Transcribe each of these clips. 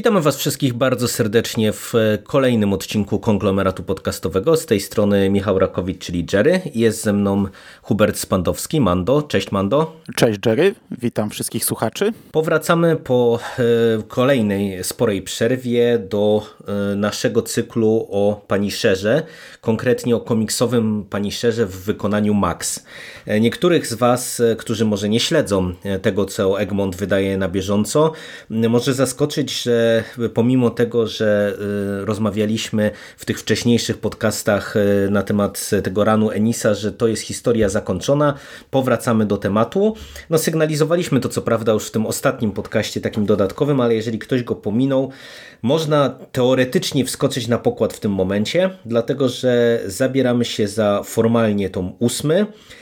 Witamy Was wszystkich bardzo serdecznie w kolejnym odcinku konglomeratu podcastowego. Z tej strony Michał Rakowicz, czyli Jerry. Jest ze mną Hubert Spandowski, Mando. Cześć Mando. Cześć Jerry, witam wszystkich słuchaczy. Powracamy po e, kolejnej sporej przerwie do e, naszego cyklu o Punisherze, konkretnie o komiksowym Punisherze w wykonaniu Max. E, niektórych z Was, którzy może nie śledzą tego, co Egmont wydaje na bieżąco, może zaskoczyć, że pomimo tego, że y, rozmawialiśmy w tych wcześniejszych podcastach y, na temat tego ranu Enisa, że to jest historia zakończona, powracamy do tematu. No sygnalizowaliśmy to co prawda już w tym ostatnim podcaście takim dodatkowym, ale jeżeli ktoś go pominął, można teoretycznie wskoczyć na pokład w tym momencie, dlatego że zabieramy się za formalnie tom ósmy, E,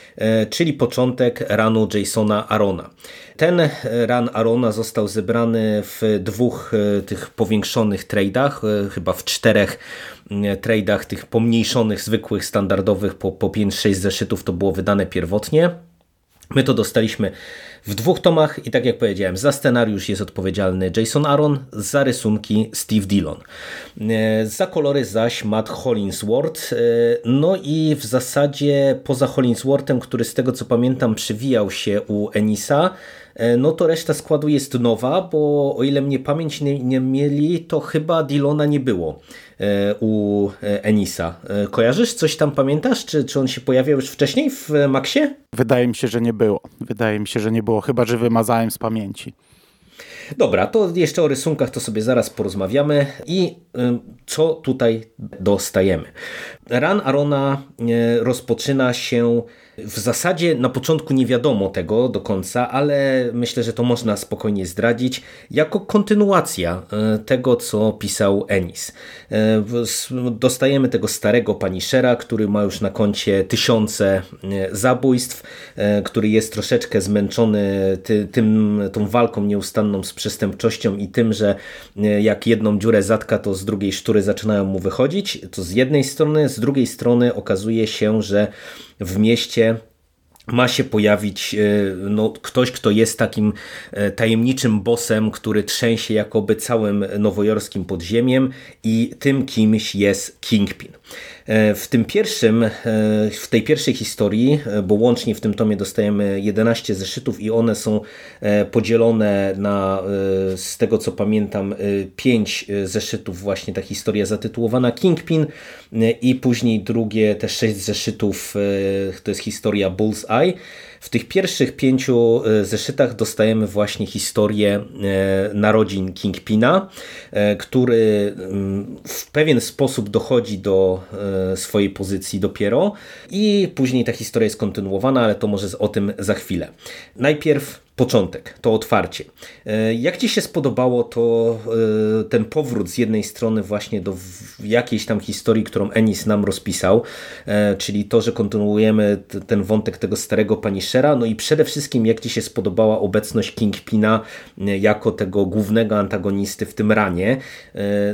czyli początek ranu Jasona Arona. Ten ran Arona został zebrany w dwóch e, tych powiększonych tradeach, e, chyba w czterech tradeach tych pomniejszonych, zwykłych, standardowych po, po 5-6 zeszytów to było wydane pierwotnie. My to dostaliśmy w dwóch tomach i tak jak powiedziałem, za scenariusz jest odpowiedzialny Jason Aaron, za rysunki Steve Dillon. E, za kolory zaś Matt Hollingsworth. E, no i w zasadzie poza Hollingsworthem, który z tego co pamiętam przywijał się u Enisa, no to reszta składu jest nowa, bo o ile mnie pamięć nie, nie mieli, to chyba Dylona nie było e, u e, Enisa. Kojarzysz? Coś tam pamiętasz? Czy, czy on się pojawiał już wcześniej w Maxie? Wydaje mi się, że nie było. Wydaje mi się, że nie było, chyba że wymazałem z pamięci. Dobra, to jeszcze o rysunkach to sobie zaraz porozmawiamy i co tutaj dostajemy. Ran Arona rozpoczyna się w zasadzie na początku nie wiadomo tego do końca, ale myślę, że to można spokojnie zdradzić jako kontynuacja e, tego, co pisał Ennis. Dostajemy tego starego Punishera, który ma już na koncie tysiące zabójstw, który jest troszeczkę zmęczony ty, tym, tą walką nieustanną z przestępczością i tym, że jak jedną dziurę zatka, to z drugiej sztury zaczynają mu wychodzić. To z jednej strony, z drugiej strony okazuje się, że w mieście ma się pojawić e, no, ktoś, kto jest takim e, tajemniczym bossem, który trzęsie jakoby całym nowojorskim podziemiem i tym kimś jest Kingpin. E, w tym pierwszym, e, w tej pierwszej historii, e, bo łącznie w tym tomie dostajemy 11 zeszytów i one są podzielone na, z tego co pamiętam, 5 zeszytów właśnie ta historia zatytułowana Kingpin i później drugie te 6 zeszytów to jest historia Bullseye. W tych pierwszych pięciu e, zeszytach dostajemy właśnie historię e, narodzin Kingpina, e, który mm, w pewien sposób dochodzi do swojej pozycji dopiero i później ta historia jest kontynuowana, ale to może o tym za chwilę. Najpierw początek, to otwarcie. E, jak Ci się spodobało to e, ten powrót z jednej strony właśnie do jakiejś tam historii, którą Ennis nam rozpisał, e, czyli to, że kontynuujemy ten wątek tego starego Punishera, no i przede wszystkim jak Ci się spodobała obecność Kingpina jako tego głównego antagonisty w tym ranie,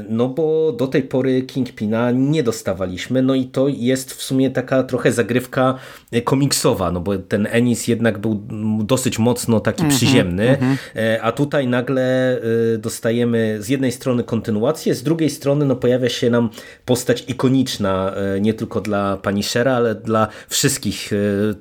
no bo do tej pory Kingpina nie dostawaliśmy, no i to jest w sumie taka trochę zagrywka komiksowa, no bo ten Ennis jednak był dosyć mocno tak taki mm -hmm, przyziemny, mm -hmm. a tutaj nagle e, dostajemy z jednej strony kontynuację, z drugiej strony no, pojawia się nam postać ikoniczna e, nie tylko dla Punishera, ale dla wszystkich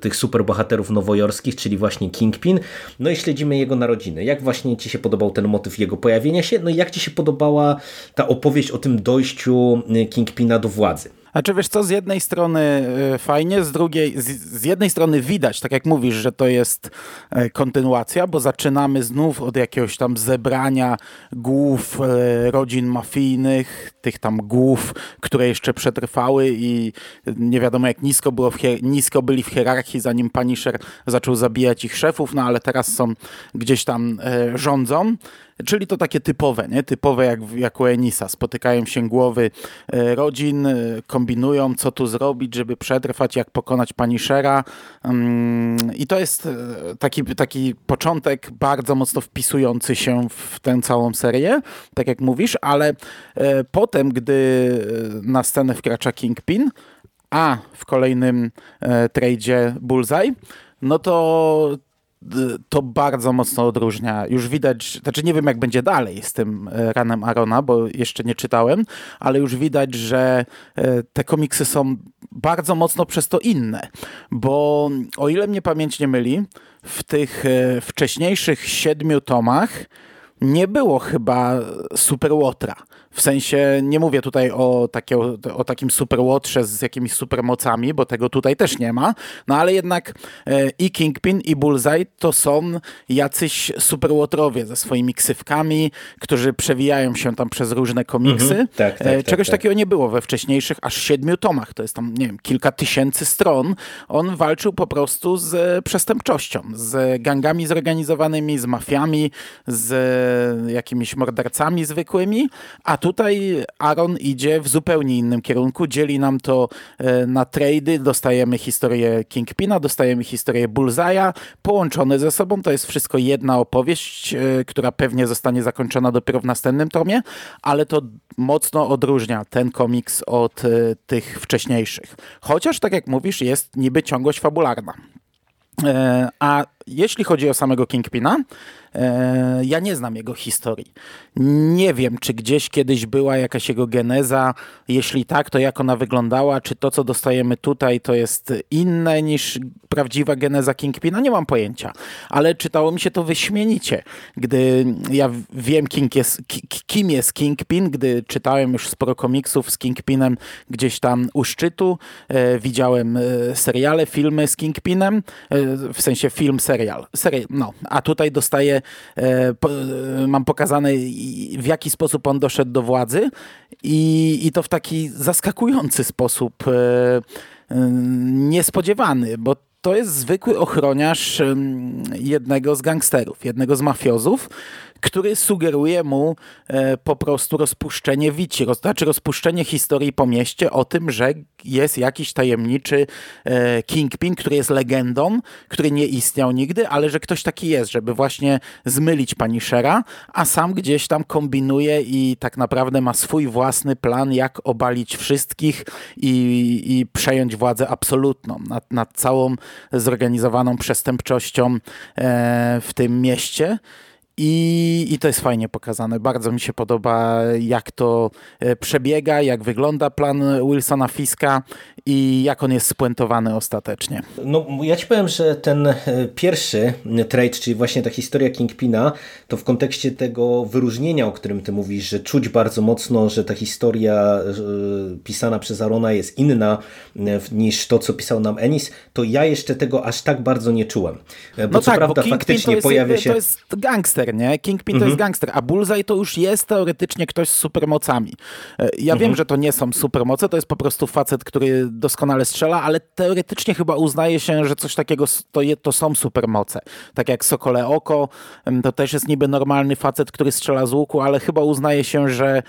tych superbohaterów nowojorskich, czyli właśnie Kingpin. No i śledzimy jego narodziny. Jak właśnie Ci się podobał ten motyw jego pojawienia się? No i jak Ci się podobała ta opowieść o tym dojściu Kingpina do władzy? Znaczy wiesz co, z jednej strony e, fajnie, z drugiej, z, z, jednej strony widać, tak jak mówisz, że to jest e, kontynuacja, bo zaczynamy znów od jakiegoś tam zebrania głów e, rodzin mafijnych, tych tam głów, które jeszcze przetrwały i nie wiadomo jak nisko, było nisko byli w hierarchii, zanim Punisher zaczął zabijać ich szefów, no ale teraz są gdzieś tam rządzą. Czyli to takie typowe, nie? typowe jak, jak u Enisa. Spotykają się głowy e, rodzin, e, kombinują, co tu zrobić, żeby przetrwać, jak pokonać Punishera. Mm, I to jest e, taki, taki początek bardzo mocno wpisujący się w tę całą serię, tak jak mówisz, ale potem, gdy na scenę wkracza Kingpin, a w kolejnym tradzie Bullseye, no to to bardzo mocno odróżnia. Już widać, znaczy nie wiem jak będzie dalej z tym e, ranem Arona, bo jeszcze nie czytałem, ale już widać, że e, te komiksy są bardzo mocno przez to inne, bo o ile mnie pamięć nie myli, w tych e, wcześniejszych siedmiu tomach nie było chyba Super Łotra. W sensie nie mówię tutaj o, takie, o takim superłotrze z jakimiś supermocami, bo tego tutaj też nie ma, no ale jednak e, i Kingpin i Bullseye to są jacyś superłotrowie ze swoimi ksywkami, którzy przewijają się tam przez różne komiksy. Mhm, tak, tak, e, tak, Czegoś tak, takiego nie było we wcześniejszych aż siedmiu tomach, to jest tam, nie wiem, kilka tysięcy stron. On walczył po prostu z przestępczością, z gangami zorganizowanymi, z mafiami, z jakimiś mordercami zwykłymi, a tutaj Aaron idzie w zupełnie innym kierunku. Dzieli nam to e, na trady. Dostajemy historię Kingpina, dostajemy historię Bullseye'a, połączone ze sobą. To jest wszystko jedna opowieść, e, która pewnie zostanie zakończona dopiero w następnym tomie, ale to mocno odróżnia ten komiks od e, tych wcześniejszych. Chociaż, tak jak mówisz, jest niby ciągłość fabularna. A jeśli chodzi o samego Kingpina, e, ja nie znam jego historii. Nie wiem, czy gdzieś kiedyś była jakaś jego geneza. Jeśli tak, to jak ona wyglądała? Czy to, co dostajemy tutaj, to jest inne niż prawdziwa geneza Kingpina? Nie mam pojęcia. Ale czytało mi się to wyśmienicie, gdy ja wiem, King jest, kim jest Kingpin, gdy czytałem już sporo komiksów z Kingpinem gdzieś tam u szczytu. E, widziałem e, seriale, filmy z Kingpinem, w sensie film, serial serial. serial no. A tutaj dostaję, e, e, mam pokazane w jaki sposób on doszedł do władzy i, i to w taki zaskakujący sposób, e niespodziewany, bo to jest zwykły ochroniarz jednego z gangsterów, jednego z mafiozów, który sugeruje mu e, po prostu rozpuszczenie Wici, znaczy rozpuszczenie historii po mieście o tym, że jest jakiś tajemniczy e, Kingpin, który jest legendą, który nie istniał nigdy, ale że ktoś taki jest, żeby właśnie zmylić Punishera, a sam gdzieś tam kombinuje i tak naprawdę ma swój własny plan, jak obalić wszystkich i, i przejąć władzę absolutną nad, nad całą zorganizowaną przestępczością e, w tym mieście. I, I to jest fajnie pokazane. Bardzo mi się podoba, jak to e, przebiega, jak wygląda plan Wilsona Fiska i jak on jest spuentowany ostatecznie. No, ja ci powiem, że ten e, pierwszy trade, czyli właśnie ta historia Kingpina, to w kontekście tego wyróżnienia, o którym ty mówisz, że czuć bardzo mocno, że ta historia e, pisana przez Arona jest inna niż to, co pisał nam Ennis, to ja jeszcze tego aż tak bardzo nie czułem. Bo no co tak, prawda bo faktycznie jest, pojawia się... To jest gangster nie? Kingpin mhm. to jest mhm. gangster, a Bullseye to już jest teoretycznie ktoś z supermocami. E, ja mhm. wiem, że to nie są supermoce, to jest po prostu facet, który doskonale strzela, ale teoretycznie chyba uznaje się, że coś takiego to, je, to są supermoce. Tak jak Sokole Oko, to też jest niby normalny facet, który strzela z łuku, ale chyba uznaje się, że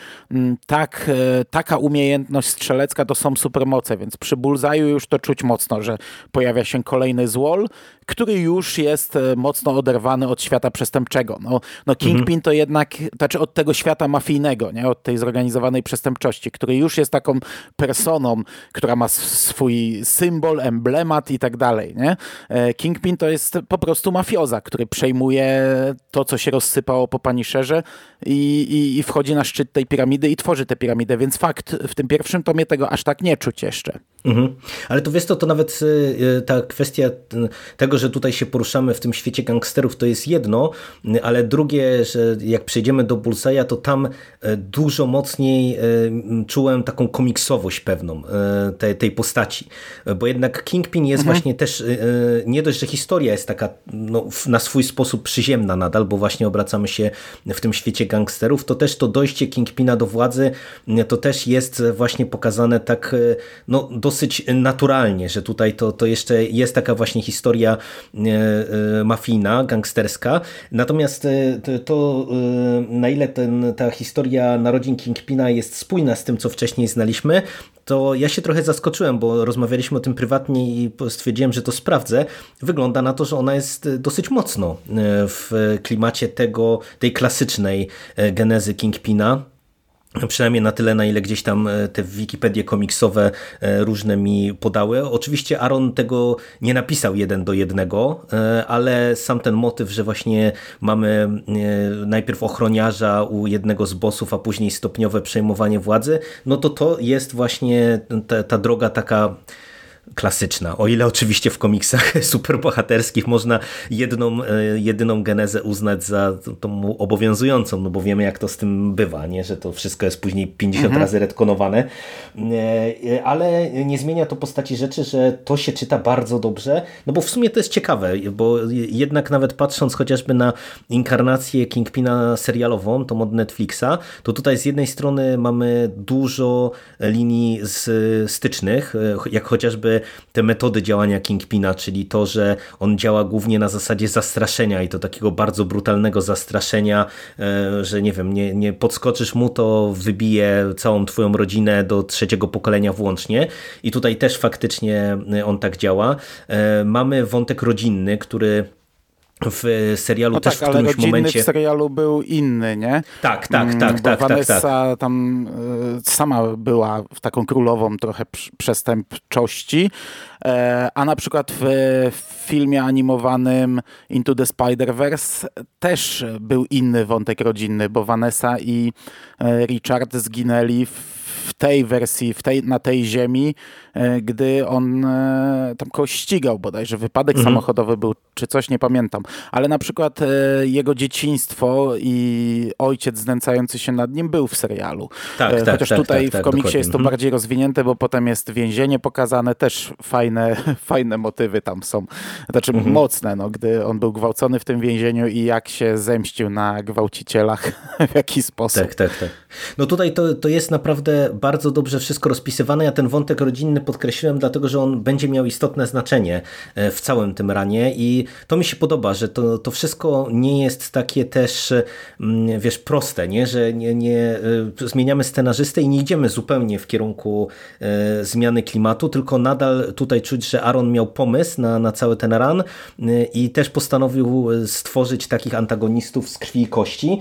tak, e, taka umiejętność strzelecka to są supermoce, więc przy Bullseye'u już to czuć mocno, że pojawia się kolejny złol, który już jest e, mocno oderwany od świata przestępczego. No, no Kingpin mhm. to jednak, znaczy od tego świata mafijnego, nie? od tej zorganizowanej przestępczości, który już jest taką personą, która ma swój symbol, emblemat i tak dalej. Nie? E, Kingpin to jest po prostu mafioza, który przejmuje to, co się rozsypało po Punisherze i, i, i wchodzi na szczyt tej piramidy i tworzy tę piramidę, więc fakt, w tym pierwszym tomie tego aż tak nie czuć jeszcze. Mhm. Ale to wiesz to, to nawet y, ta kwestia tego, że tutaj się poruszamy w tym świecie gangsterów, to jest jedno, ale drugie, że jak przejdziemy do Bullseye'a, to tam dużo mocniej czułem taką komiksowość pewną tej, tej postaci. Bo jednak Kingpin jest mhm. właśnie też, nie dość, że historia jest taka no, na swój sposób przyziemna nadal, bo właśnie obracamy się w tym świecie gangsterów, to też to dojście Kingpina do władzy, to też jest właśnie pokazane tak no, dosyć dosyć naturalnie, że tutaj to, to jeszcze jest taka właśnie historia mafijna, gangsterska. Natomiast to, to na ile ten, ta historia narodzin Kingpina jest spójna z tym, co wcześniej znaliśmy, to ja się trochę zaskoczyłem, bo rozmawialiśmy o tym prywatnie i stwierdziłem, że to sprawdzę. Wygląda na to, że ona jest dosyć mocno w klimacie tego, tej klasycznej genezy Kingpina Przynajmniej na tyle, na ile gdzieś tam e, te Wikipedie komiksowe e, różne mi podały. Oczywiście Aaron tego nie napisał jeden do jednego, e, ale sam ten motyw, że właśnie mamy najpierw ochroniarza u jednego z bossów, a później stopniowe przejmowanie władzy, no to to jest właśnie ta, ta droga taka klasyczna. O ile oczywiście w komiksach superbohaterskich można jedną, e, jedyną genezę uznać za tą obowiązującą, no bo wiemy jak to z tym bywa, nie? że to wszystko jest później 50 mhm. razy retkonowane, e, e, ale nie zmienia to postaci rzeczy, że to się czyta bardzo dobrze, no bo w sumie to jest ciekawe, bo jednak nawet patrząc chociażby na inkarnację Kingpina serialową, tą od Netflixa, to tutaj z jednej strony mamy dużo linii stycznych, jak chociażby te metody działania Kingpina, czyli to, że on działa głównie na zasadzie zastraszenia i to takiego bardzo brutalnego zastraszenia, e, że nie wiem, nie, nie podskoczysz mu, to wybije całą twoją rodzinę do trzeciego pokolenia włącznie i tutaj też faktycznie on tak działa. E, mamy wątek rodzinny, który w serialu no też tak, w którymś ale momencie. w serialu był inny, nie? Tak, tak, mm, tak, tak, Vanessa tak, tak. tam y, sama była w taką królową trochę przestępczości, e, a na przykład w, filmie animowanym Into the Spider-Verse też był inny wątek rodzinny, bo Vanessa i e, Richard zginęli w tej wersji, w tej, na tej ziemi, e, gdy on e, tam kogoś ścigał bodajże, wypadek mhm. samochodowy był, czy coś, nie pamiętam. Ale na przykład e, jego dzieciństwo i ojciec znęcający się nad nim był w serialu. Tak, tak, Chociaż tak, tutaj tak, tak, w komiksie dokładnie. jest to mhm. bardziej rozwinięte, bo potem jest więzienie pokazane, też fajne, fajne motywy tam są. Znaczy mhm. mocne, no, gdy on był gwałcony w tym więzieniu i jak się zemścił na gwałcicielach, w jaki sposób. Tak, tak, tak. No tutaj to, to jest naprawdę bardzo dobrze wszystko rozpisywane. Ja ten wątek rodzinny podkreśliłem, dlatego że on będzie miał istotne znaczenie e, w całym tym ranie i to mi się podoba, że to, to wszystko nie jest takie też, mm, wiesz, proste, nie? że nie, nie e, zmieniamy scenarzystę i nie idziemy zupełnie w kierunku e, zmiany klimatu, tylko nadal tutaj czuć, że Aaron miał pomysł na, na cały ten ran i też postanowił stworzyć takich antagonistów z krwi i kości.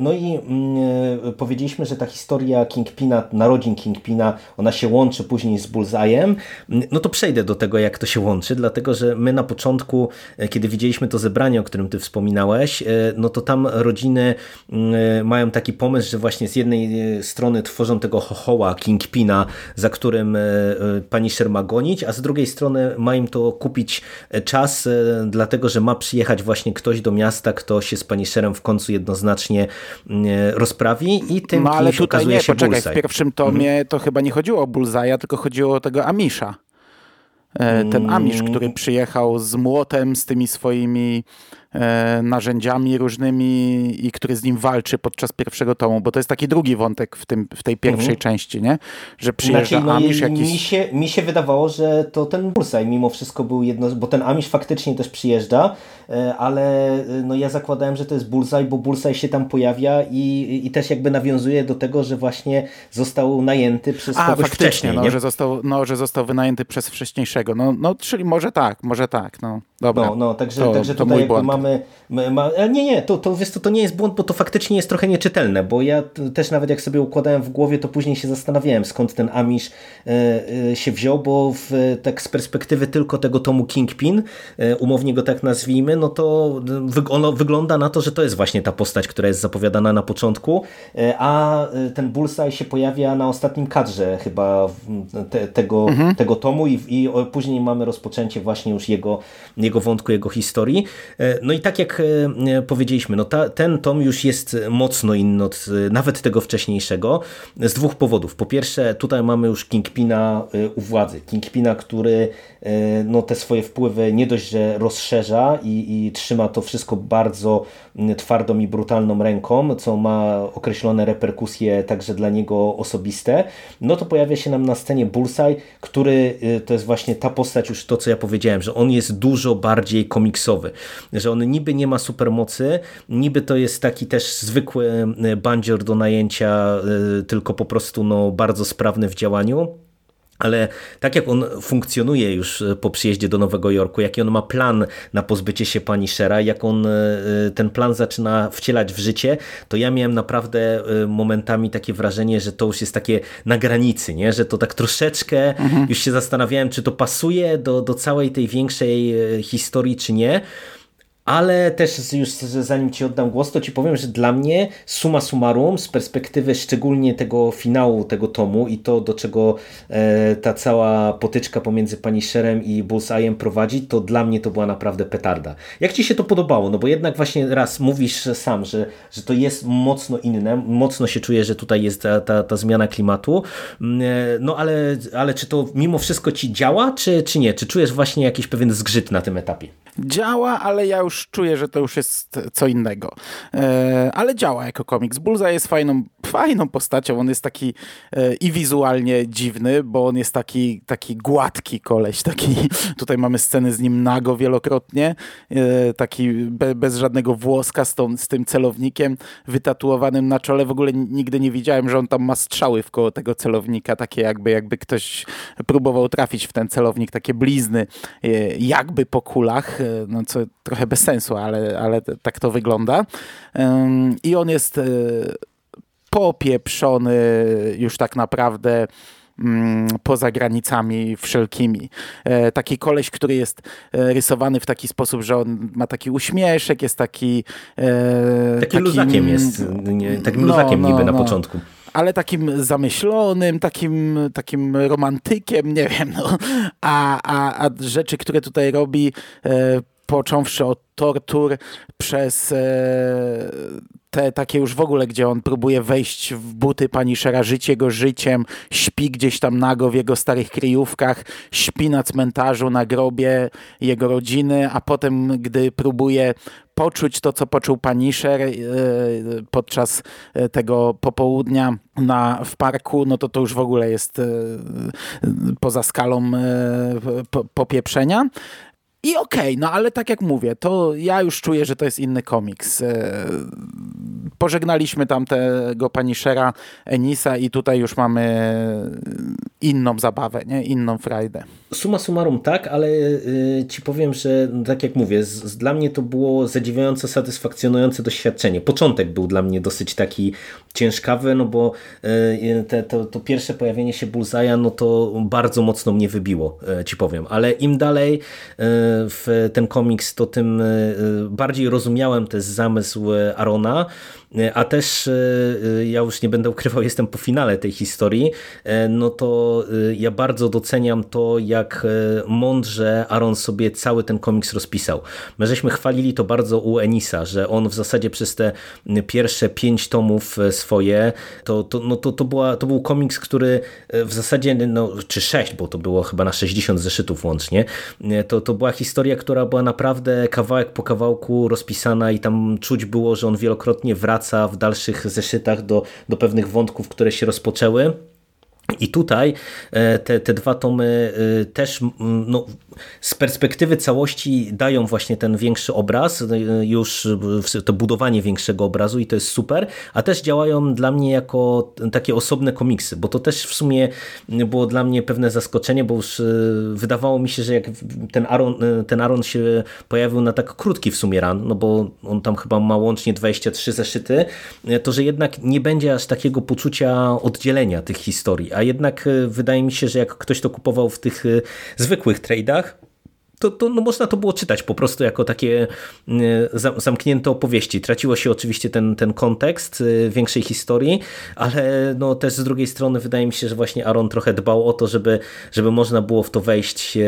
No i mm, powiedzieliśmy, że ta historia Kingpina narodzin Kingpina, ona się łączy później z Bullseye'em, no to przejdę do tego, jak to się łączy, dlatego, że my na początku, e, kiedy widzieliśmy to zebranie, o którym ty wspominałeś, e, no to tam rodziny e, mają taki pomysł, że właśnie z jednej strony tworzą tego hohoła Kingpina, za którym Punisher ma gonić, a z drugiej strony ma im to kupić czas, dlatego, że ma przyjechać właśnie ktoś do miasta, kto się z Punisherem w końcu jednoznacznie rozprawi i tym no, ale tutaj okazuje nie, się poczekaj, Bullseye. w pierwszym tomie mm -hmm. to chyba nie chodziło o Bullseye'a, tylko chodziło o tego Amisha. E, ten Amish, który przyjechał z młotem, z tymi swoimi narzędziami różnymi i który z nim walczy podczas pierwszego tomu, bo to jest taki drugi wątek w, tym, w tej pierwszej mhm. części, nie? Że przyjeżdża znaczy, no, Amish jakiś... Mi się, mi się wydawało, że to ten Bullseye mimo wszystko był jedno, bo ten Amish faktycznie też przyjeżdża, e, ale e, no ja zakładałem, że to jest Bullseye, bo Bullseye się tam pojawia i, i też jakby nawiązuje do tego, że właśnie został najęty przez A, kogoś faktycznie, wcześniej. No, że został, no, że został wynajęty przez wcześniejszego. No, no czyli może tak, może tak. No, dobra. No, no także, to, także to tutaj jakby mamy Ma, nie, nie, to, to, wiesz, to, to nie jest błąd, bo to faktycznie jest trochę nieczytelne, bo ja też nawet jak sobie układałem w głowie, to później się zastanawiałem, skąd ten Amish e, e, się wziął, bo w, tak z perspektywy tylko tego tomu Kingpin, e, umownie go tak nazwijmy, no to ono wygląda na to, że to jest właśnie ta postać, która jest zapowiadana na początku, a ten Bullseye się pojawia na ostatnim kadrze chyba te, tego, mhm. tego tomu i, i później mamy rozpoczęcie właśnie już jego, jego wątku, jego historii. No i tak jak powiedzieliśmy, no ta, ten tom już jest mocno inny od nawet tego wcześniejszego z dwóch powodów. Po pierwsze, tutaj mamy już Kingpina u władzy. Kingpina, który no, te swoje wpływy nie dość, że rozszerza i, i trzyma to wszystko bardzo twardą i brutalną ręką, co ma określone reperkusje także dla niego osobiste, no to pojawia się nam na scenie Bullseye, który to jest właśnie ta postać, już to co ja powiedziałem, że on jest dużo bardziej komiksowy, że on niby nie ma supermocy, niby to jest taki też zwykły y, bandzior do najęcia, y, tylko po prostu no, bardzo sprawny w działaniu, ale tak jak on funkcjonuje już e, po przyjeździe do Nowego Jorku, jaki on ma plan na pozbycie się pani Shera, jak on e, e, ten plan zaczyna wcielać w życie, to ja miałem naprawdę momentami takie wrażenie, że to już jest takie na granicy, nie? że to tak troszeczkę mhm. już się zastanawiałem, czy to pasuje do, do całej tej większej historii, czy nie. Ale też już zanim Ci oddam głos, to Ci powiem, że dla mnie suma summarum z perspektywy szczególnie tego finału tego tomu i to do czego e, ta cała potyczka pomiędzy Punisherem i Bullseye'em prowadzi, to dla mnie to była naprawdę petarda. Jak Ci się to podobało? No bo jednak właśnie raz mówisz sam, że, że to jest mocno inne, mocno się czuje, że tutaj jest ta, ta, ta zmiana klimatu, mm, e, no ale, ale czy to mimo wszystko Ci działa, czy, czy nie? Czy czujesz właśnie jakiś pewien zgrzyt na tym etapie? działa, ale ja już czuję, że to już jest co innego. E, ale działa jako komiks. Bullseye jest fajną, fajną postacią. On jest taki e, i wizualnie dziwny, bo on jest taki, taki gładki koleś. Taki, tutaj mamy sceny z nim nago wielokrotnie. E, taki be, bez żadnego włoska z, tą, z tym celownikiem wytatuowanym na czole. W ogóle nigdy nie widziałem, że on tam ma strzały w koło tego celownika. Takie jakby, jakby ktoś próbował trafić w ten celownik. Takie blizny jakby po kulach no co trochę bez sensu, ale, ale tak to wygląda. I on jest e, popieprzony już tak naprawdę mm, poza granicami wszelkimi. E, taki koleś, który jest e, rysowany w taki sposób, że on ma taki uśmieszek, jest taki... Taki takim, luzakiem jest, nie, takim no, luzakiem no, niby na no. początku ale takim zamyślonym, takim, takim romantykiem, nie wiem, no. a, a, a rzeczy, które tutaj robi, e, począwszy od tortur przez e, te takie już w ogóle, gdzie on próbuje wejść w buty pani Szera, żyć jego życiem, śpi gdzieś tam nago w jego starych kryjówkach, śpi na cmentarzu, na grobie jego rodziny, a potem, gdy próbuje poczuć to, co poczuł Paniszer e, podczas e, tego popołudnia na, w parku, no to to już w ogóle jest poza skalą popieprzenia. I okej, okay, no ale tak jak mówię, to ja już czuję, że to jest inny komiks. E, pożegnaliśmy tam tego Shera Enisa i tutaj już mamy inną zabawę, nie? inną frajdę. Suma summarum tak, ale y, ci powiem, że no, tak jak mówię, z, dla mnie to było zadziwiająco satysfakcjonujące doświadczenie. Początek był dla mnie dosyć taki ciężkawy, no bo y, te, to, to, pierwsze pojawienie się Bullseye'a, no to bardzo mocno mnie wybiło, ci powiem. Ale im dalej w ten komiks, to tym y, bardziej rozumiałem też zamysł Arona, a też ja już nie będę ukrywał, jestem po finale tej historii, no to ja bardzo doceniam to, jak e, mądrze Aaron sobie cały ten komiks rozpisał. My żeśmy chwalili to bardzo u Enisa, że on w zasadzie przez te pierwsze pięć tomów e, swoje, to, to, no to, to, była, to był komiks, który e, w zasadzie, no, czy sześć, bo to było chyba na 60 zeszytów łącznie, to, to była historia, która była naprawdę kawałek po kawałku rozpisana i tam czuć było, że on wielokrotnie wraca w dalszych zeszytach do, do pewnych wątków, które się rozpoczęły. I tutaj e, te, te dwa tomy e, też no, z perspektywy całości dają właśnie ten większy obraz, e, już to budowanie większego obrazu i to jest super, a też działają dla mnie jako takie osobne komiksy, bo to też w sumie było dla mnie pewne zaskoczenie, bo już wydawało mi się, że jak ten Aaron, ten Aaron się pojawił na tak krótki w sumie ran, no bo on tam chyba ma łącznie 23 zeszyty, to że jednak nie będzie aż takiego poczucia oddzielenia tych historii, a jednak wydaje mi się, że jak ktoś to kupował w tych zwykłych trade'ach, to, to no można to było czytać po prostu jako takie zamknięte opowieści. Traciło się oczywiście ten, ten kontekst większej historii, ale no też z drugiej strony wydaje mi się, że właśnie Aaron trochę dbał o to, żeby, żeby można było w to wejść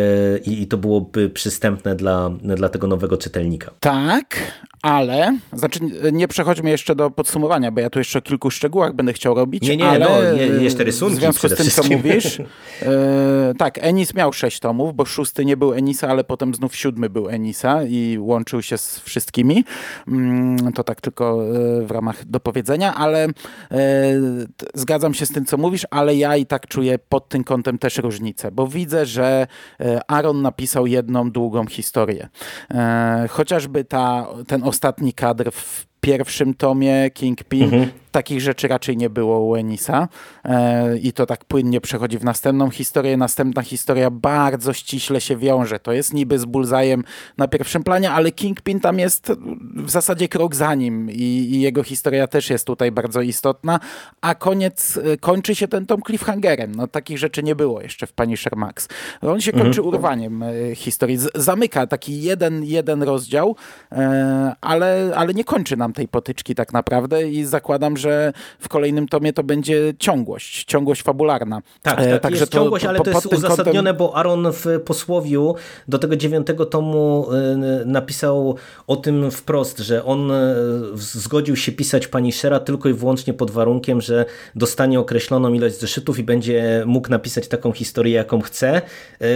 i, i to byłoby przystępne dla, dla tego nowego czytelnika. Tak, ale, znaczy nie przechodźmy jeszcze do podsumowania, bo ja tu jeszcze o kilku szczegółach będę chciał robić. Nie, nie, ale no, je, jeszcze rysunki W związku z tym, co mówisz, e, tak, Enis miał sześć tomów, bo szósty nie był Enisa, ale potem znów siódmy był Enisa i łączył się z wszystkimi. Mm, to tak tylko e, w ramach dopowiedzenia, ale e, zgadzam się z tym, co mówisz, ale ja i tak czuję pod tym kątem też różnicę, bo widzę, że e, Aaron napisał jedną długą historię. Chociażby ta, ten ostatni kadr w pierwszym tomie Kingpin mhm takich rzeczy raczej nie było u Enisa e, i to tak płynnie przechodzi w następną historię. Następna historia bardzo ściśle się wiąże. To jest niby z Bullseye'em na pierwszym planie, ale Kingpin tam jest w zasadzie krok za nim i, i jego historia też jest tutaj bardzo istotna, a koniec, e, kończy się ten tom cliffhangerem. No takich rzeczy nie było jeszcze w Punisher Max. On się kończy mhm. urwaniem e, historii. Z, zamyka taki jeden, jeden rozdział, e, ale, ale nie kończy nam tej potyczki tak naprawdę i zakładam, że w kolejnym tomie to będzie ciągłość, ciągłość fabularna. Tak, e, tak Także jest to, ciągłość, ale to jest uzasadnione, kątem... bo Aaron w posłowiu do tego dziewiątego tomu y, napisał o tym wprost, że on y, zgodził się pisać Punishera tylko i wyłącznie pod warunkiem, że dostanie określoną ilość zeszytów i będzie mógł napisać taką historię, jaką chce.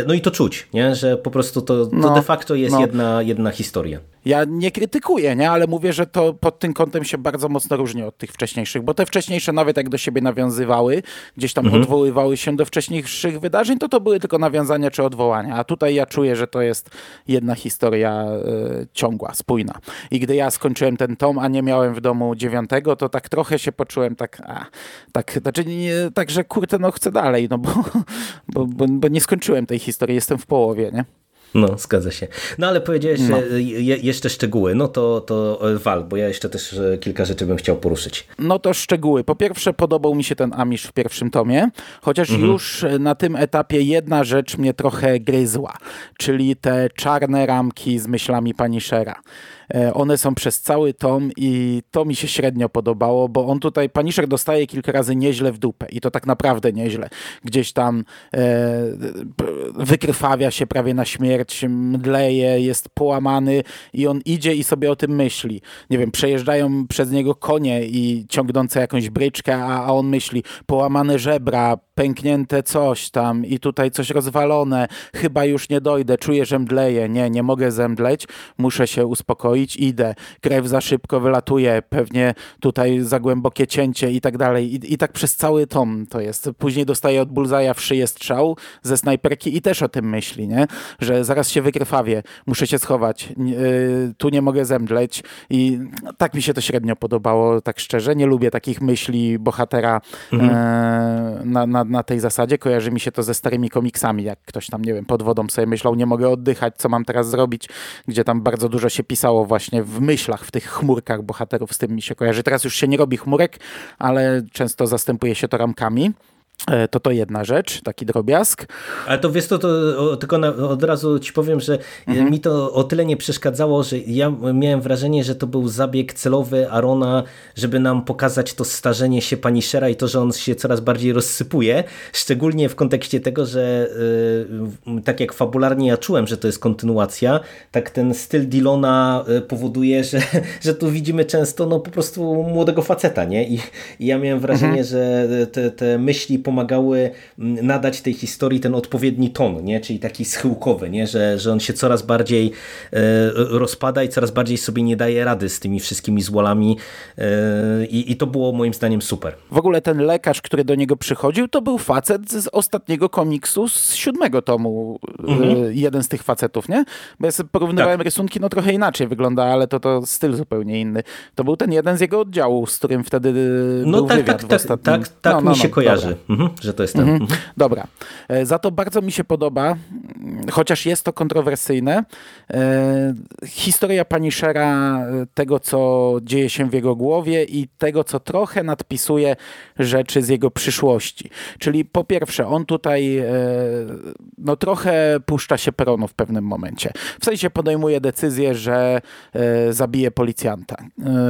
No i to czuć, nie? że po prostu to, to no, de facto jest no. jedna, jedna historia. Ja nie krytykuję, nie? ale mówię, że to pod tym kątem się bardzo mocno różni od tych wcześniejszych, bo te wcześniejsze nawet jak do siebie nawiązywały, gdzieś tam mhm. odwoływały się do wcześniejszych wydarzeń, to to były tylko nawiązania czy odwołania. A tutaj ja czuję, że to jest jedna historia y, ciągła, spójna. I gdy ja skończyłem ten tom, a nie miałem w domu dziewiątego, to tak trochę się poczułem tak, a, tak, znaczy nie, tak, że kurczę, no chcę dalej, no bo, bo, bo, bo nie skończyłem tej historii, jestem w połowie, nie? No, zgadza się. No ale powiedziałeś no. Je, jeszcze szczegóły, no to, to e, wal, bo ja jeszcze też e, kilka rzeczy bym chciał poruszyć. No to szczegóły. Po pierwsze podobał mi się ten Amish w pierwszym tomie, chociaż mhm. już na tym etapie jedna rzecz mnie trochę gryzła, czyli te czarne ramki z myślami pani Shera. E, one są przez cały tom i to mi się średnio podobało, bo on tutaj, Paniszek dostaje kilka razy nieźle w dupę i to tak naprawdę nieźle. Gdzieś tam e, wykrwawia się prawie na śmierć, mdleje, jest połamany i on idzie i sobie o tym myśli. Nie wiem, przejeżdżają przez niego konie i ciągnące jakąś bryczkę, a, a on myśli, połamane żebra, pęknięte coś tam i tutaj coś rozwalone, chyba już nie dojdę, czuję, że mdleję, nie, nie mogę zemdleć, muszę się uspokoić, idę, krew za szybko wylatuje, pewnie tutaj za głębokie cięcie i tak dalej. I, i tak przez cały tom to jest. Później dostaje od Bulzaja w szyję strzał ze snajperki i też o tym myśli, nie? że zaraz się wykrwawię, muszę się schować, yy, tu nie mogę zemdleć. I no, tak mi się to średnio podobało, tak szczerze, nie lubię takich myśli bohatera mhm. yy, na, na na, tej zasadzie. Kojarzy mi się to ze starymi komiksami, jak ktoś tam, nie wiem, pod wodą sobie myślał, nie mogę oddychać, co mam teraz zrobić, gdzie tam bardzo dużo się pisało właśnie w myślach, w tych chmurkach bohaterów, z tym mi się kojarzy. Teraz już się nie robi chmurek, ale często zastępuje się to ramkami. E, to to jedna rzecz, taki drobiazg. Ale to wiesz to, to tylko na, od razu ci powiem, że mhm. mi to o tyle nie przeszkadzało, że ja miałem wrażenie, że to był zabieg celowy Arona, żeby nam pokazać to starzenie się Punishera i to, że on się coraz bardziej rozsypuje, szczególnie w kontekście tego, że yy, tak jak fabularnie ja czułem, że to jest kontynuacja, tak ten styl Dylona y, powoduje, że, że tu widzimy często no po prostu młodego faceta, nie? I, i ja miałem wrażenie, mhm. że te, te myśli pomagały mm, nadać tej historii ten odpowiedni ton, nie? czyli taki schyłkowy, nie? Że, że on się coraz bardziej e, rozpada i coraz bardziej sobie nie daje rady z tymi wszystkimi złolami e, i, i to było moim zdaniem super. W ogóle ten lekarz, który do niego przychodził, to był facet z ostatniego komiksu z siódmego tomu. E, mhm. Jeden z tych facetów, nie? Bo ja sobie porównywałem tak. rysunki, no trochę inaczej wygląda, ale to, to styl zupełnie inny. To był ten jeden z jego oddziału, z którym wtedy no, był tak, wywiad tak. Tak, tak, tak no, no, mi się no, kojarzy. Mhm, że to jest ten. Mhm. mhm. Dobra. E, za to bardzo mi się podoba, chociaż jest to kontrowersyjne, e, historia pani Shera, e, tego co dzieje się w jego głowie i tego co trochę nadpisuje rzeczy z jego przyszłości. Czyli po pierwsze, on tutaj no trochę puszcza się peronu w pewnym momencie. W sensie podejmuje decyzję, że zabije policjanta,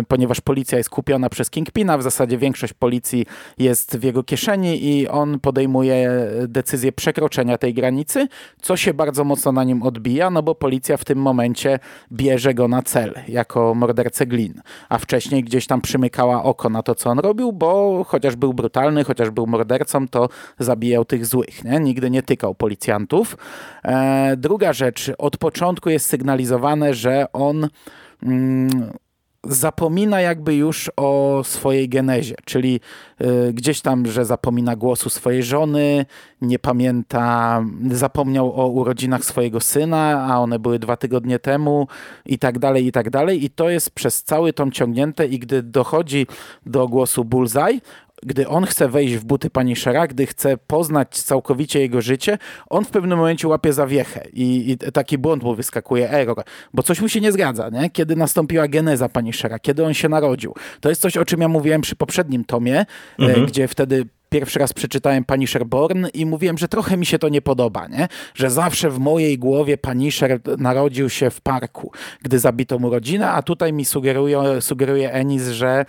ponieważ policja jest kupiona przez Kingpina, w zasadzie większość policji jest w jego kieszeni i on podejmuje decyzję przekroczenia tej granicy, co się bardzo mocno na nim odbija, no bo policja w tym momencie bierze go na cel jako mordercę glin, a wcześniej gdzieś tam przymykała oko na to, co on robił, bo chociaż był brutalny, chociaż był mordercą, to zabijał tych złych, nie? nigdy nie tykał policjantów. E, druga rzecz, od początku jest sygnalizowane, że on mm, zapomina jakby już o swojej genezie, czyli y, gdzieś tam, że zapomina głosu swojej żony, nie pamięta, zapomniał o urodzinach swojego syna, a one były dwa tygodnie temu i tak dalej, i tak dalej. I to jest przez cały tom ciągnięte i gdy dochodzi do głosu Bullseye, gdy on chce wejść w buty pani Shera, gdy chce poznać całkowicie jego życie, on w pewnym momencie łapie zawiechę i, i taki błąd mu wyskakuje, error, bo coś mu się nie zgadza, nie? kiedy nastąpiła geneza pani Shera, kiedy on się narodził. To jest coś, o czym ja mówiłem przy poprzednim tomie, e, mhm. gdzie wtedy pierwszy raz przeczytałem Punisher Born i mówiłem, że trochę mi się to nie podoba, nie? że zawsze w mojej głowie Punisher narodził się w parku, gdy zabito mu rodzinę, a tutaj mi sugeruje, sugeruje Ennis, że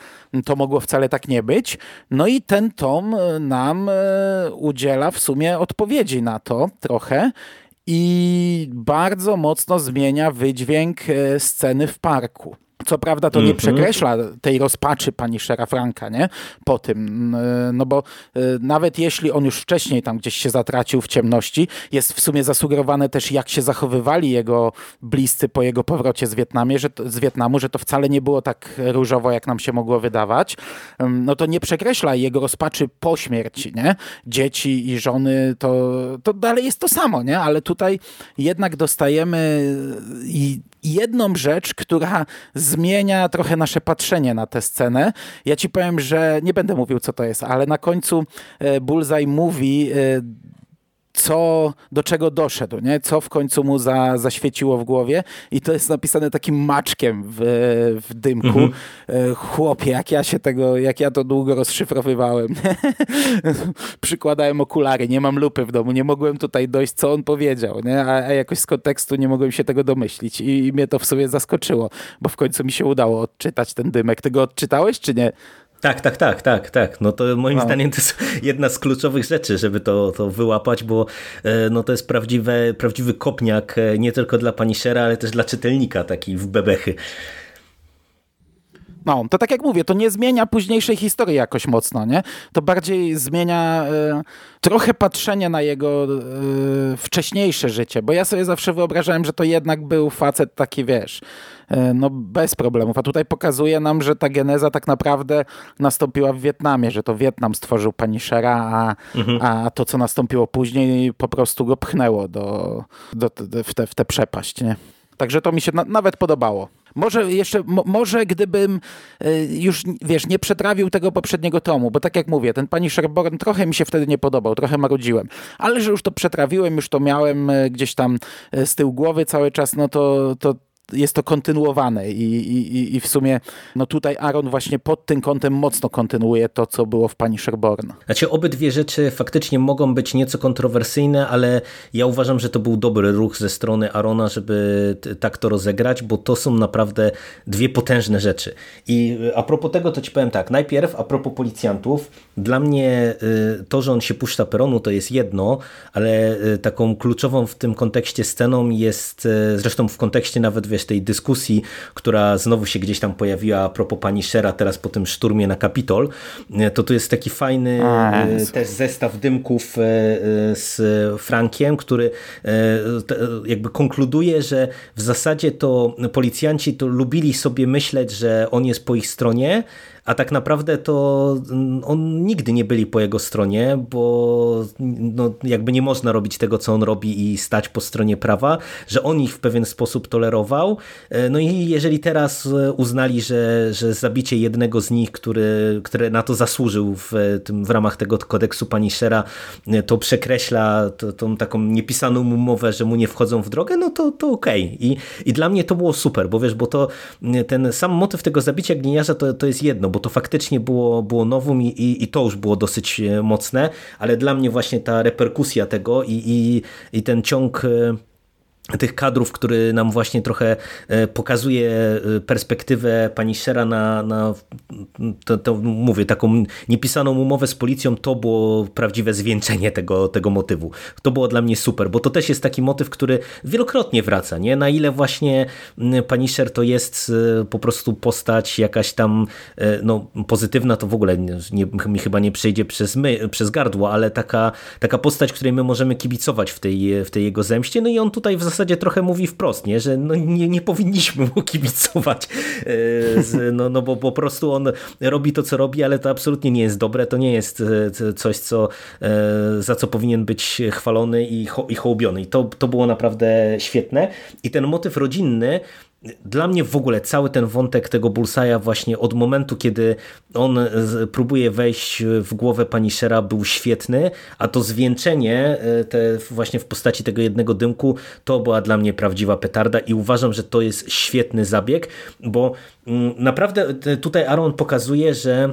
to mogło wcale tak nie być. No i ten tom nam e, udziela w sumie odpowiedzi na to trochę i bardzo mocno zmienia wydźwięk e, sceny w parku. Co prawda to nie mhm. przekreśla tej rozpaczy pani Szera Franka, nie? Po tym, no bo e, nawet jeśli on już wcześniej tam gdzieś się zatracił w ciemności, jest w sumie zasugerowane też jak się zachowywali jego bliscy po jego powrocie z, Wietnamie, że to, z Wietnamu, że to wcale nie było tak różowo, jak nam się mogło wydawać. No to nie przekreśla jego rozpaczy po śmierci, nie? Dzieci i żony, to, to dalej jest to samo, nie? Ale tutaj jednak dostajemy i jedną rzecz, która zmienia trochę nasze patrzenie na tę scenę. Ja ci powiem, że nie będę mówił, co to jest, ale na końcu e, Bullseye mówi e, co, do czego doszedł, nie? co w końcu mu za, zaświeciło w głowie i to jest napisane takim maczkiem w, w dymku. Mhm. E, chłopie, jak ja się tego, jak ja to długo rozszyfrowywałem. Przykładałem okulary, nie mam lupy w domu, nie mogłem tutaj dojść, co on powiedział, nie? A, a jakoś z kontekstu nie mogłem się tego domyślić i, i mnie to w sobie zaskoczyło, bo w końcu mi się udało odczytać ten dymek. Ty go odczytałeś, czy nie? Tak, tak, tak, tak, tak. No to moim no. zdaniem to jest jedna z kluczowych rzeczy, żeby to, to wyłapać, bo e, no to jest prawdziwe, prawdziwy kopniak e, nie tylko dla Punishera, ale też dla czytelnika taki w bebechy. No, to tak jak mówię, to nie zmienia późniejszej historii jakoś mocno, nie? To bardziej zmienia y, trochę patrzenie na jego y, wcześniejsze życie, bo ja sobie zawsze wyobrażałem, że to jednak był facet taki, wiesz, y, no bez problemów, a tutaj pokazuje nam, że ta geneza tak naprawdę nastąpiła w Wietnamie, że to Wietnam stworzył Punishera, a, mhm. a to, co nastąpiło później, po prostu go pchnęło do, do, do w, tę w przepaść, nie? Także to mi się na, nawet podobało. Może jeszcze, mo, może gdybym y, już, wiesz, nie przetrawił tego poprzedniego tomu, bo tak jak mówię, ten pani Sherborn trochę mi się wtedy nie podobał, trochę marudziłem, ale że już to przetrawiłem, już to miałem y, gdzieś tam y, z tyłu głowy cały czas, no to, to, jest to kontynuowane i, i, i w sumie no tutaj Aaron właśnie pod tym kątem mocno kontynuuje to, co było w Pani Sherborn. Znaczy obydwie rzeczy faktycznie mogą być nieco kontrowersyjne, ale ja uważam, że to był dobry ruch ze strony Arona, żeby tak to rozegrać, bo to są naprawdę dwie potężne rzeczy. I a propos tego, to ci powiem tak, najpierw a propos policjantów, dla mnie y, to, że on się puszcza peronu to jest jedno, ale y, taką kluczową w tym kontekście sceną jest, zresztą w kontekście nawet wiesz, tej dyskusji, która znowu się gdzieś tam pojawiła a propos pani Shera teraz po tym szturmie na Kapitol, to tu jest taki fajny też zestaw dymków z Frankiem, który jakby konkluduje, że w zasadzie to policjanci to lubili sobie myśleć, że on jest po ich stronie, a tak naprawdę to mm, on nigdy nie byli po jego stronie, bo no, jakby nie można robić tego, co on robi i stać po stronie prawa, że on ich w pewien sposób tolerował. E, no i jeżeli teraz uznali, że, że zabicie jednego z nich, który, który na to zasłużył w, tym, w ramach tego kodeksu Punishera, to przekreśla tą taką niepisaną umowę, że mu nie wchodzą w drogę, no to, to okej. Okay. I, I dla mnie to było super, bo wiesz, bo to ten sam motyw tego zabicia gliniarza to, to jest jedno, bo to faktycznie było, było nowum i, i, i to już było dosyć e, mocne, ale dla mnie właśnie ta reperkusja tego i, i, i ten ciąg e, tych kadrów, który nam właśnie trochę e, pokazuje e, perspektywę pani Szera na, na to, to, mówię, taką niepisaną umowę z policją, to było prawdziwe zwieńczenie tego, tego motywu. To było dla mnie super, bo to też jest taki motyw, który wielokrotnie wraca, nie? Na ile właśnie pani Szer to jest e, po prostu postać jakaś tam no, pozytywna, to w ogóle nie, mi chyba nie przejdzie przez, my, przez gardło, ale taka, taka postać, której my możemy kibicować w tej, w tej jego zemście, no i on tutaj w zasadzie zasadzie trochę mówi wprost, nie? że no nie, nie powinniśmy mu kibicować, e, no, no bo po prostu on robi to, co robi, ale to absolutnie nie jest dobre, to nie jest e, coś, co, e, za co powinien być chwalony i, ho, i hołbiony. I to, to było naprawdę świetne. I ten motyw rodzinny dla mnie w ogóle cały ten wątek tego Bullseye'a właśnie od momentu, kiedy on próbuje wejść w głowę pani Shera był świetny, a to zwieńczenie e, te właśnie w postaci tego jednego dymku to była dla mnie prawdziwa petarda i uważam, że to jest świetny zabieg, bo mm, naprawdę tutaj Aaron pokazuje, że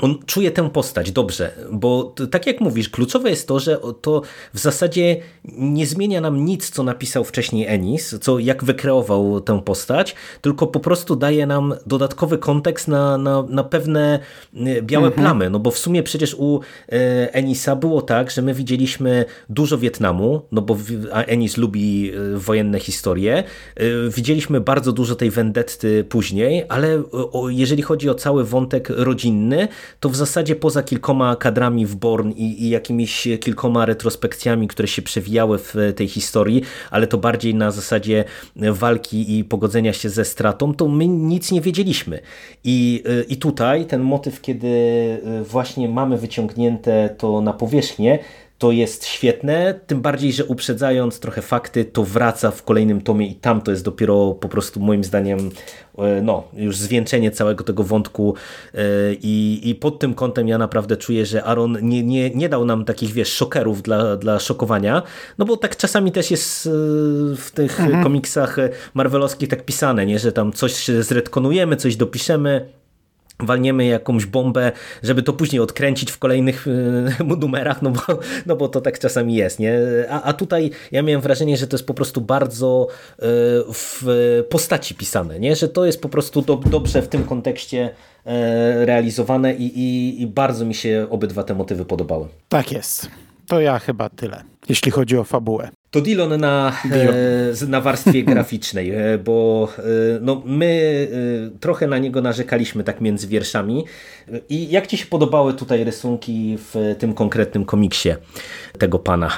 on czuje tę postać dobrze, bo tak jak mówisz, kluczowe jest to, że to w zasadzie nie zmienia nam nic, co napisał wcześniej Ennis, co jak wykreował tę postać, tylko po prostu daje nam dodatkowy kontekst na, na, na pewne e, białe mhm. plamy, no bo w sumie przecież u e, Enisa było tak, że my widzieliśmy dużo Wietnamu, no bo Ennis lubi e, wojenne historie, widzieliśmy bardzo dużo tej vendetty później, ale jeżeli chodzi o cały wątek rodzinny, to w zasadzie poza kilkoma kadrami w Born i, i jakimiś kilkoma retrospekcjami, które się przewijały w tej historii, ale to bardziej na zasadzie walki i pogodzenia się ze stratą, to my nic nie wiedzieliśmy. I, i tutaj ten motyw, kiedy właśnie mamy wyciągnięte to na powierzchnię, to jest świetne, tym bardziej, że uprzedzając trochę fakty, to wraca w kolejnym tomie i tam to jest dopiero po prostu moim zdaniem e, no, już zwieńczenie całego tego wątku e, i, i pod tym kątem ja naprawdę czuję, że Aaron nie, nie, nie dał nam takich, wiesz, szokerów dla, dla szokowania, no bo tak czasami też jest e, w tych mhm. komiksach marvelowskich tak pisane, nie, że tam coś zredkonujemy, coś dopiszemy, walniemy jakąś bombę, żeby to później odkręcić w kolejnych e, numerach, no bo, no bo to tak czasami jest, nie? A, a tutaj ja miałem wrażenie, że to jest po prostu bardzo e, w postaci pisane, nie? Że to jest po prostu do, dobrze w tym kontekście e, realizowane i, i, i bardzo mi się obydwa te motywy podobały. Tak jest. To ja chyba tyle, jeśli chodzi o fabułę. To Dillon na, e, na warstwie graficznej, e, bo e, no, my trochę na niego narzekaliśmy tak między wierszami. I jak Ci się podobały tutaj rysunki w tym konkretnym komiksie tego pana?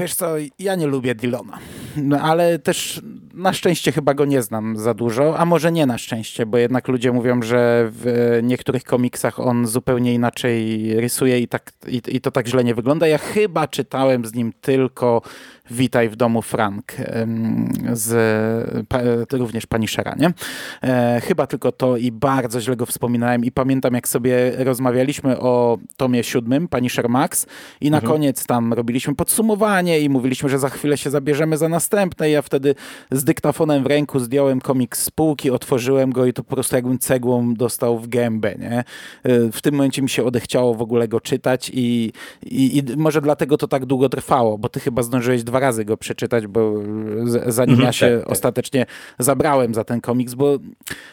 Wiesz co, ja nie lubię Dillona, no, ale też na szczęście chyba go nie znam za dużo, a może nie na szczęście, bo jednak ludzie mówią, że w niektórych komiksach on zupełnie inaczej rysuje i, tak, i, i to tak źle nie wygląda. Ja chyba czytałem z nim tylko Witaj w domu Frank z również pani Szera, nie? E, chyba tylko to i bardzo źle go wspominałem i pamiętam jak sobie rozmawialiśmy o tomie siódmym, pani Max i na mhm. koniec tam robiliśmy podsumowanie i mówiliśmy, że za chwilę się zabierzemy za następne i ja wtedy z dyktafonem w ręku zdjąłem komiks z półki, otworzyłem go i to po prostu jakbym cegłą dostał w gębę, nie? E, w tym momencie mi się odechciało w ogóle go czytać i, i, i może dlatego to tak długo trwało, bo ty chyba zdążyłeś dwa dwa razy go przeczytać, bo zanim mhm, ja się tak, tak. ostatecznie zabrałem za ten komiks, bo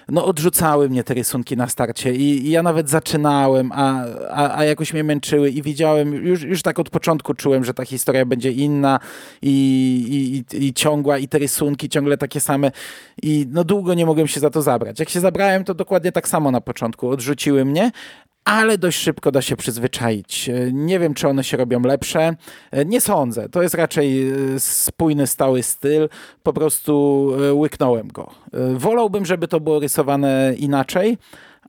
no odrzucały mnie te rysunki na starcie i, i ja nawet zaczynałem, a, a, a, jakoś mnie męczyły i widziałem, już, już tak od początku czułem, że ta historia będzie inna i, i, i ciągła i te rysunki ciągle takie same i no długo nie mogłem się za to zabrać. Jak się zabrałem, to dokładnie tak samo na początku. Odrzuciły mnie, ale dość szybko da się przyzwyczaić. Nie wiem, czy one się robią lepsze. Nie sądzę. To jest raczej e, spójny, stały styl. Po prostu e, łyknąłem go. E, wolałbym, żeby to było rysowane inaczej,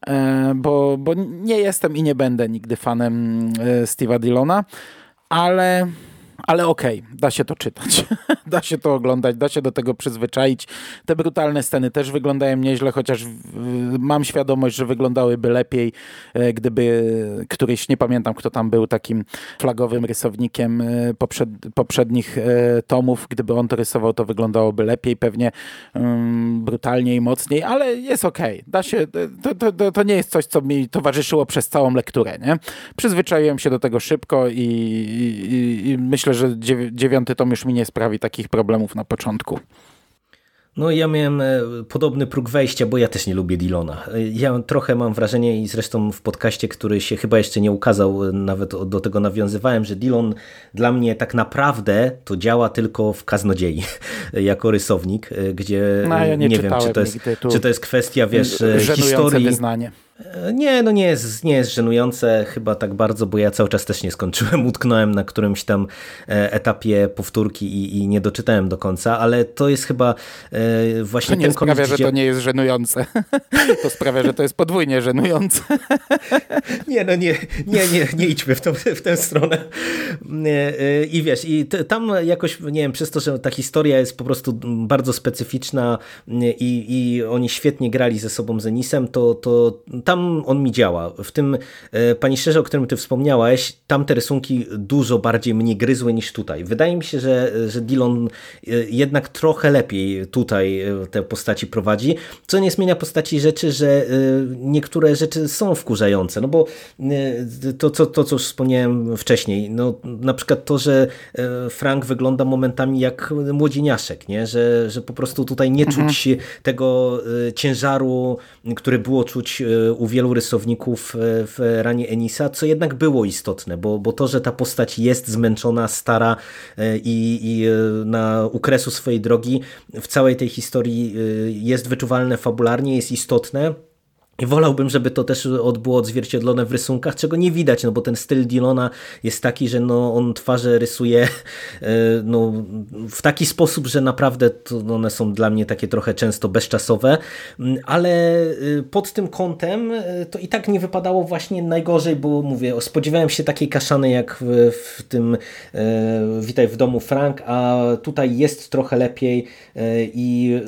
e, bo, bo nie jestem i nie będę nigdy fanem e, Steve'a Dillona, ale ale okej, okay, da się to czytać, da się to oglądać, da się do tego przyzwyczaić. Te brutalne sceny też wyglądają nieźle, chociaż mam świadomość, że wyglądałyby lepiej, e, gdyby któryś, nie pamiętam kto tam był takim flagowym rysownikiem e, poprzed, poprzednich e, tomów, gdyby on to rysował, to wyglądałoby lepiej, pewnie um, brutalniej, mocniej, ale jest okej, okay. da się, to, to, to, nie jest coś, co mi towarzyszyło przez całą lekturę, nie? Przyzwyczaiłem się do tego szybko i, i, i myślę, że dziewiąty tom już mi nie sprawi takich problemów na początku. No ja miałem e, podobny próg wejścia, bo ja też nie lubię Dillona. E, ja trochę mam wrażenie i zresztą w podcaście, który się chyba jeszcze nie ukazał, e, nawet do tego nawiązywałem, że Dillon dla mnie tak naprawdę to działa tylko w Kaznodziei jako rysownik, gdzie no, ja nie, nie wiem, czy to, jest, czy to jest kwestia, wiesz, historii. wyznanie. Nie, no nie jest, nie jest żenujące chyba tak bardzo, bo ja cały czas też nie skończyłem. Utknąłem na którymś tam e, etapie powtórki i, i nie doczytałem do końca, ale to jest chyba e, właśnie to nie ten sprawia, komiks, że gdzie... to nie jest żenujące. to sprawia, że to jest podwójnie żenujące. nie, no nie, nie, nie, nie idźmy w, tą, w tę stronę. E, I wiesz, i tam jakoś, nie wiem, przez to, że ta historia jest po prostu bardzo specyficzna i, i oni świetnie grali ze sobą z Enisem, to, to tam on mi działa. W tym e, Pani Szczerze, o którym ty wspomniałeś, tam te rysunki dużo bardziej mnie gryzły niż tutaj. Wydaje mi się, że, że Dillon e, jednak trochę lepiej tutaj e, te postaci prowadzi, co nie zmienia postaci rzeczy, że niektóre rzeczy są wkurzające, no bo to, to, to co już wspomniałem wcześniej, no na przykład to, że Frank wygląda momentami jak młodzieniaszek, nie? Że, że po prostu tutaj nie mhm. czuć tego ciężaru, który było czuć u wielu rysowników e, w ranie Enisa, co jednak było istotne, bo, bo to, że ta postać jest zmęczona, stara e, i, i e, na ukresu swojej drogi w całej tej historii jest wyczuwalne fabularnie, jest istotne, i wolałbym, żeby to też było odzwierciedlone w rysunkach, czego nie widać, no bo ten styl Dillona jest taki, że no on twarze rysuje e, no, w taki sposób, że naprawdę one są dla mnie takie trochę często bezczasowe, mm, ale y, pod tym kątem e, to i tak nie wypadało właśnie najgorzej, bo mówię, spodziewałem się takiej kaszany jak w, w tym e, Witaj w domu Frank, a tutaj jest trochę lepiej i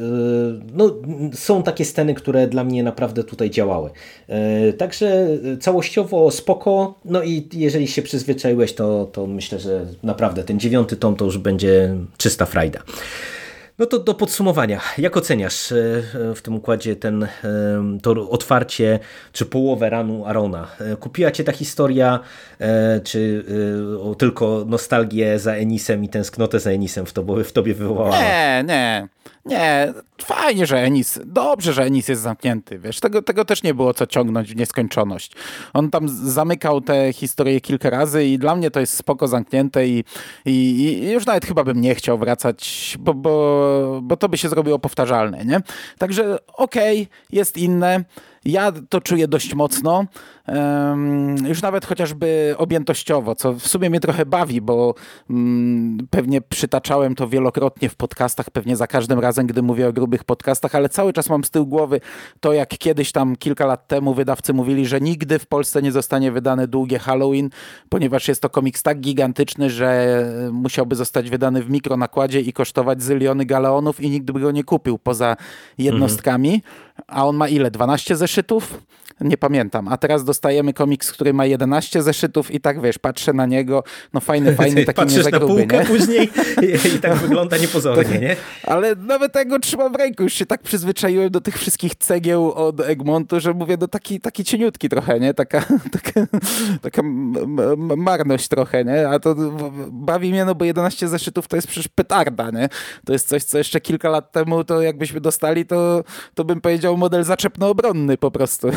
no, są takie sceny, które dla mnie naprawdę tutaj działały. E, także całościowo spoko, no i jeżeli się przyzwyczaiłeś, to, to myślę, że naprawdę ten dziewiąty tom to już będzie czysta frajda. No to do podsumowania. Jak oceniasz e, w tym układzie ten, e, to otwarcie, czy połowę ranu Arona? Kupiła cię ta historia, czy tylko nostalgię za Enisem i tęsknotę za Enisem w tobie, w tobie wywołała? Nie, nie. Nie, fajnie, że Enis, dobrze, że Enis jest zamknięty, wiesz, tego, tego też nie było co ciągnąć w nieskończoność. On tam zamykał tę historię kilka razy i dla mnie to jest spoko zamknięte i, i, i już nawet chyba bym nie chciał wracać, bo, bo, bo to by się zrobiło powtarzalne, nie? Także okej, okay, jest inne. Ja to czuję dość mocno, już nawet chociażby objętościowo, co w sumie mnie trochę bawi, bo mm, pewnie przytaczałem to wielokrotnie w podcastach, pewnie za każdym razem, gdy mówię o grubych podcastach, ale cały czas mam z tyłu głowy to, jak kiedyś tam kilka lat temu wydawcy mówili, że nigdy w Polsce nie zostanie wydane długie Halloween, ponieważ jest to komiks tak gigantyczny, że musiałby zostać wydany w mikronakładzie i kosztować zyliony galeonów i nikt by go nie kupił poza jednostkami. Mhm a on ma ile? 12 zeszytów? Nie pamiętam. A teraz dostajemy komiks, który ma 11 zeszytów i tak wiesz, patrzę na niego, no fajny, fajny, taki Patrzysz nie na półkę nie? później i, i tak wygląda niepozornie, nie? Ale nawet tego trzymam w ręku, już się tak przyzwyczaiłem do tych wszystkich cegieł od Egmontu, że mówię, no taki, taki cieniutki trochę, nie? Taka, taka, taka marność trochę, nie? A to bawi mnie, no bo 11 zeszytów to jest przecież petarda, nie? To jest coś, co jeszcze kilka lat temu to jakbyśmy dostali, to, to bym powiedział model zaczepno-obronny po prostu.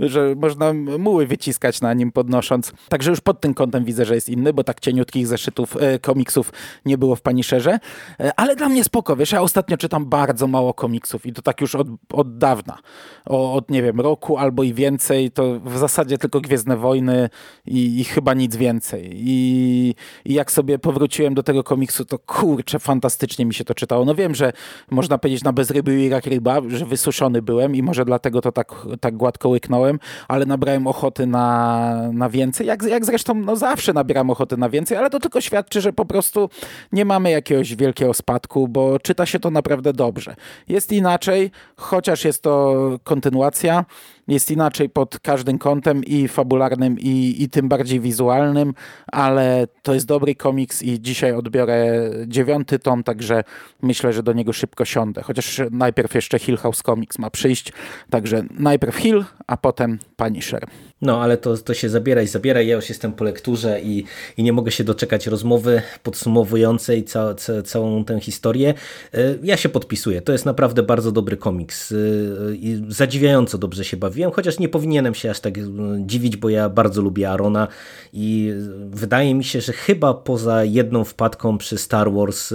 Że można muły wyciskać na nim podnosząc. Także już pod tym kątem widzę, że jest inny, bo tak cieniutkich zeszytów e, komiksów nie było w Punisherze. E, ale dla mnie spoko, wiesz, ja ostatnio czytam bardzo mało komiksów i to tak już od, od dawna. O, od, nie wiem, roku albo i więcej. To w zasadzie tylko Gwiezdne Wojny i, i chyba nic więcej. I, I jak sobie powróciłem do tego komiksu, to kurczę, fantastycznie mi się to czytało. No wiem, że można powiedzieć na bezryby i jak ryba, że wysuszony byłem i może dlatego to tak, tak gładko łyknąłem, ale nabrałem ochoty na, na więcej. Jak, jak zresztą no zawsze nabieram ochoty na więcej, ale to tylko świadczy, że po prostu nie mamy jakiegoś wielkiego spadku, bo czyta się to naprawdę dobrze. Jest inaczej, chociaż jest to kontynuacja, jest inaczej pod każdym kątem i fabularnym i, i tym bardziej wizualnym, ale to jest dobry komiks i dzisiaj odbiorę dziewiąty tom, także myślę, że do niego szybko siądę. Chociaż najpierw jeszcze Hill House Comics ma przyjść, także najpierw Hill, a potem Punisher. No, ale to, to się zabiera i zabiera. Ja już jestem po lekturze i, i nie mogę się doczekać rozmowy podsumowującej ca, ca, całą tę historię. E, ja się podpisuję. To jest naprawdę bardzo dobry komiks. E, I zadziwiająco dobrze się bawiłem, chociaż nie powinienem się aż tak dziwić, bo ja bardzo lubię Arona i wydaje mi się, że chyba poza jedną wpadką przy Star Wars,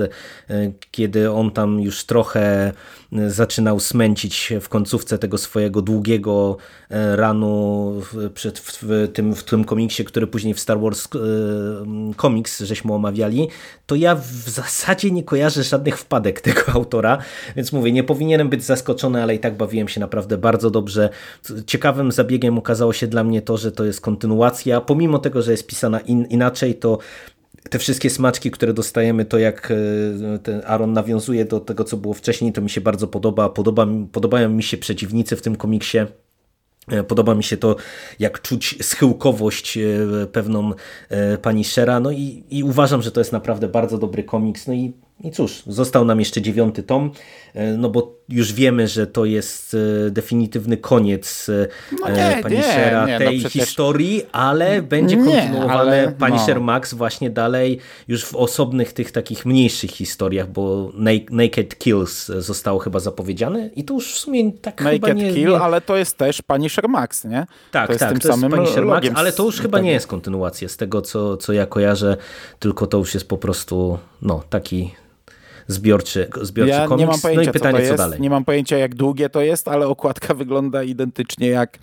kiedy on tam już trochę zaczynał smęcić w końcówce tego swojego długiego ranu przed, w, tym, w tym komiksie, który później w Star Wars e, Comics żeśmy omawiali, to ja w zasadzie nie kojarzę żadnych wpadek tego autora, więc mówię, nie powinienem być zaskoczony, ale i tak bawiłem się naprawdę bardzo dobrze. Ciekawym zabiegiem okazało się dla mnie to, że to jest kontynuacja, pomimo tego, że jest pisana in, inaczej, to te wszystkie smaczki, które dostajemy, to jak e, ten Aaron nawiązuje do tego, co było wcześniej, to mi się bardzo podoba. podoba podobają mi się przeciwnicy w tym komiksie. E, podoba mi się to, jak czuć schyłkowość e, pewną pani Shera, no i, i uważam, że to jest naprawdę bardzo dobry komiks, no i i cóż, został nam jeszcze dziewiąty tom, e, no bo już wiemy, że to jest e, definitywny koniec e, no nie, Punishera nie, nie, no tej no historii, ale będzie kontynuowany Punisher no. Max właśnie dalej już w osobnych tych takich mniejszych historiach, bo Naked Kills zostało chyba zapowiedziane i to już w sumie tak Naked chyba nie... Kill, ale to jest też Punisher Max, nie? Tak, to jest tak, tym to samym jest Punisher Max, ale to już chyba tak. nie jest kontynuacja z tego, co, co ja kojarzę, tylko to już jest po prostu no, taki zbiorczy, zbiorczy ja komiks. Nie mam pojęcia, no i pytanie, co, jest. co dalej. Nie mam pojęcia, jak długie to jest, ale okładka wygląda identycznie jak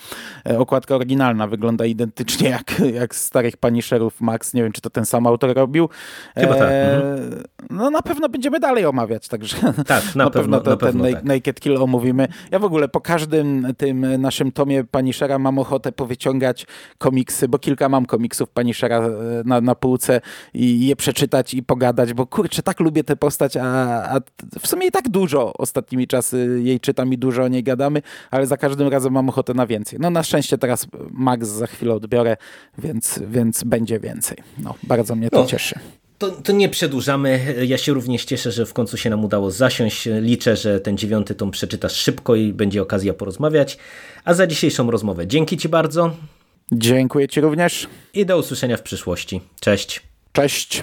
e, okładka oryginalna, wygląda identycznie jak, jak starych Punisherów Max. Nie wiem, czy to ten sam autor robił. Chyba tak. E, mhm. No na pewno będziemy dalej omawiać, także tak, na, na pewno, to, na ten pewno tak. Naked Kill omówimy. Ja w ogóle po każdym tym naszym tomie Punishera mam ochotę powyciągać komiksy, bo kilka mam komiksów Punishera e, na, na półce i je przeczytać i pogadać, bo kurczę, tak lubię tę postać, a a, w sumie i tak dużo ostatnimi czasy jej czytam i dużo o niej gadamy, ale za każdym razem mam ochotę na więcej. No na szczęście teraz Max za chwilę odbiorę, więc, więc będzie więcej. No, bardzo mnie to no. cieszy. To, to, nie przedłużamy. Ja się również cieszę, że w końcu się nam udało zasiąść. Liczę, że ten dziewiąty tom przeczytasz szybko i będzie okazja porozmawiać. A za dzisiejszą rozmowę dzięki Ci bardzo. Dziękuję Ci również. I do usłyszenia w przyszłości. Cześć. Cześć.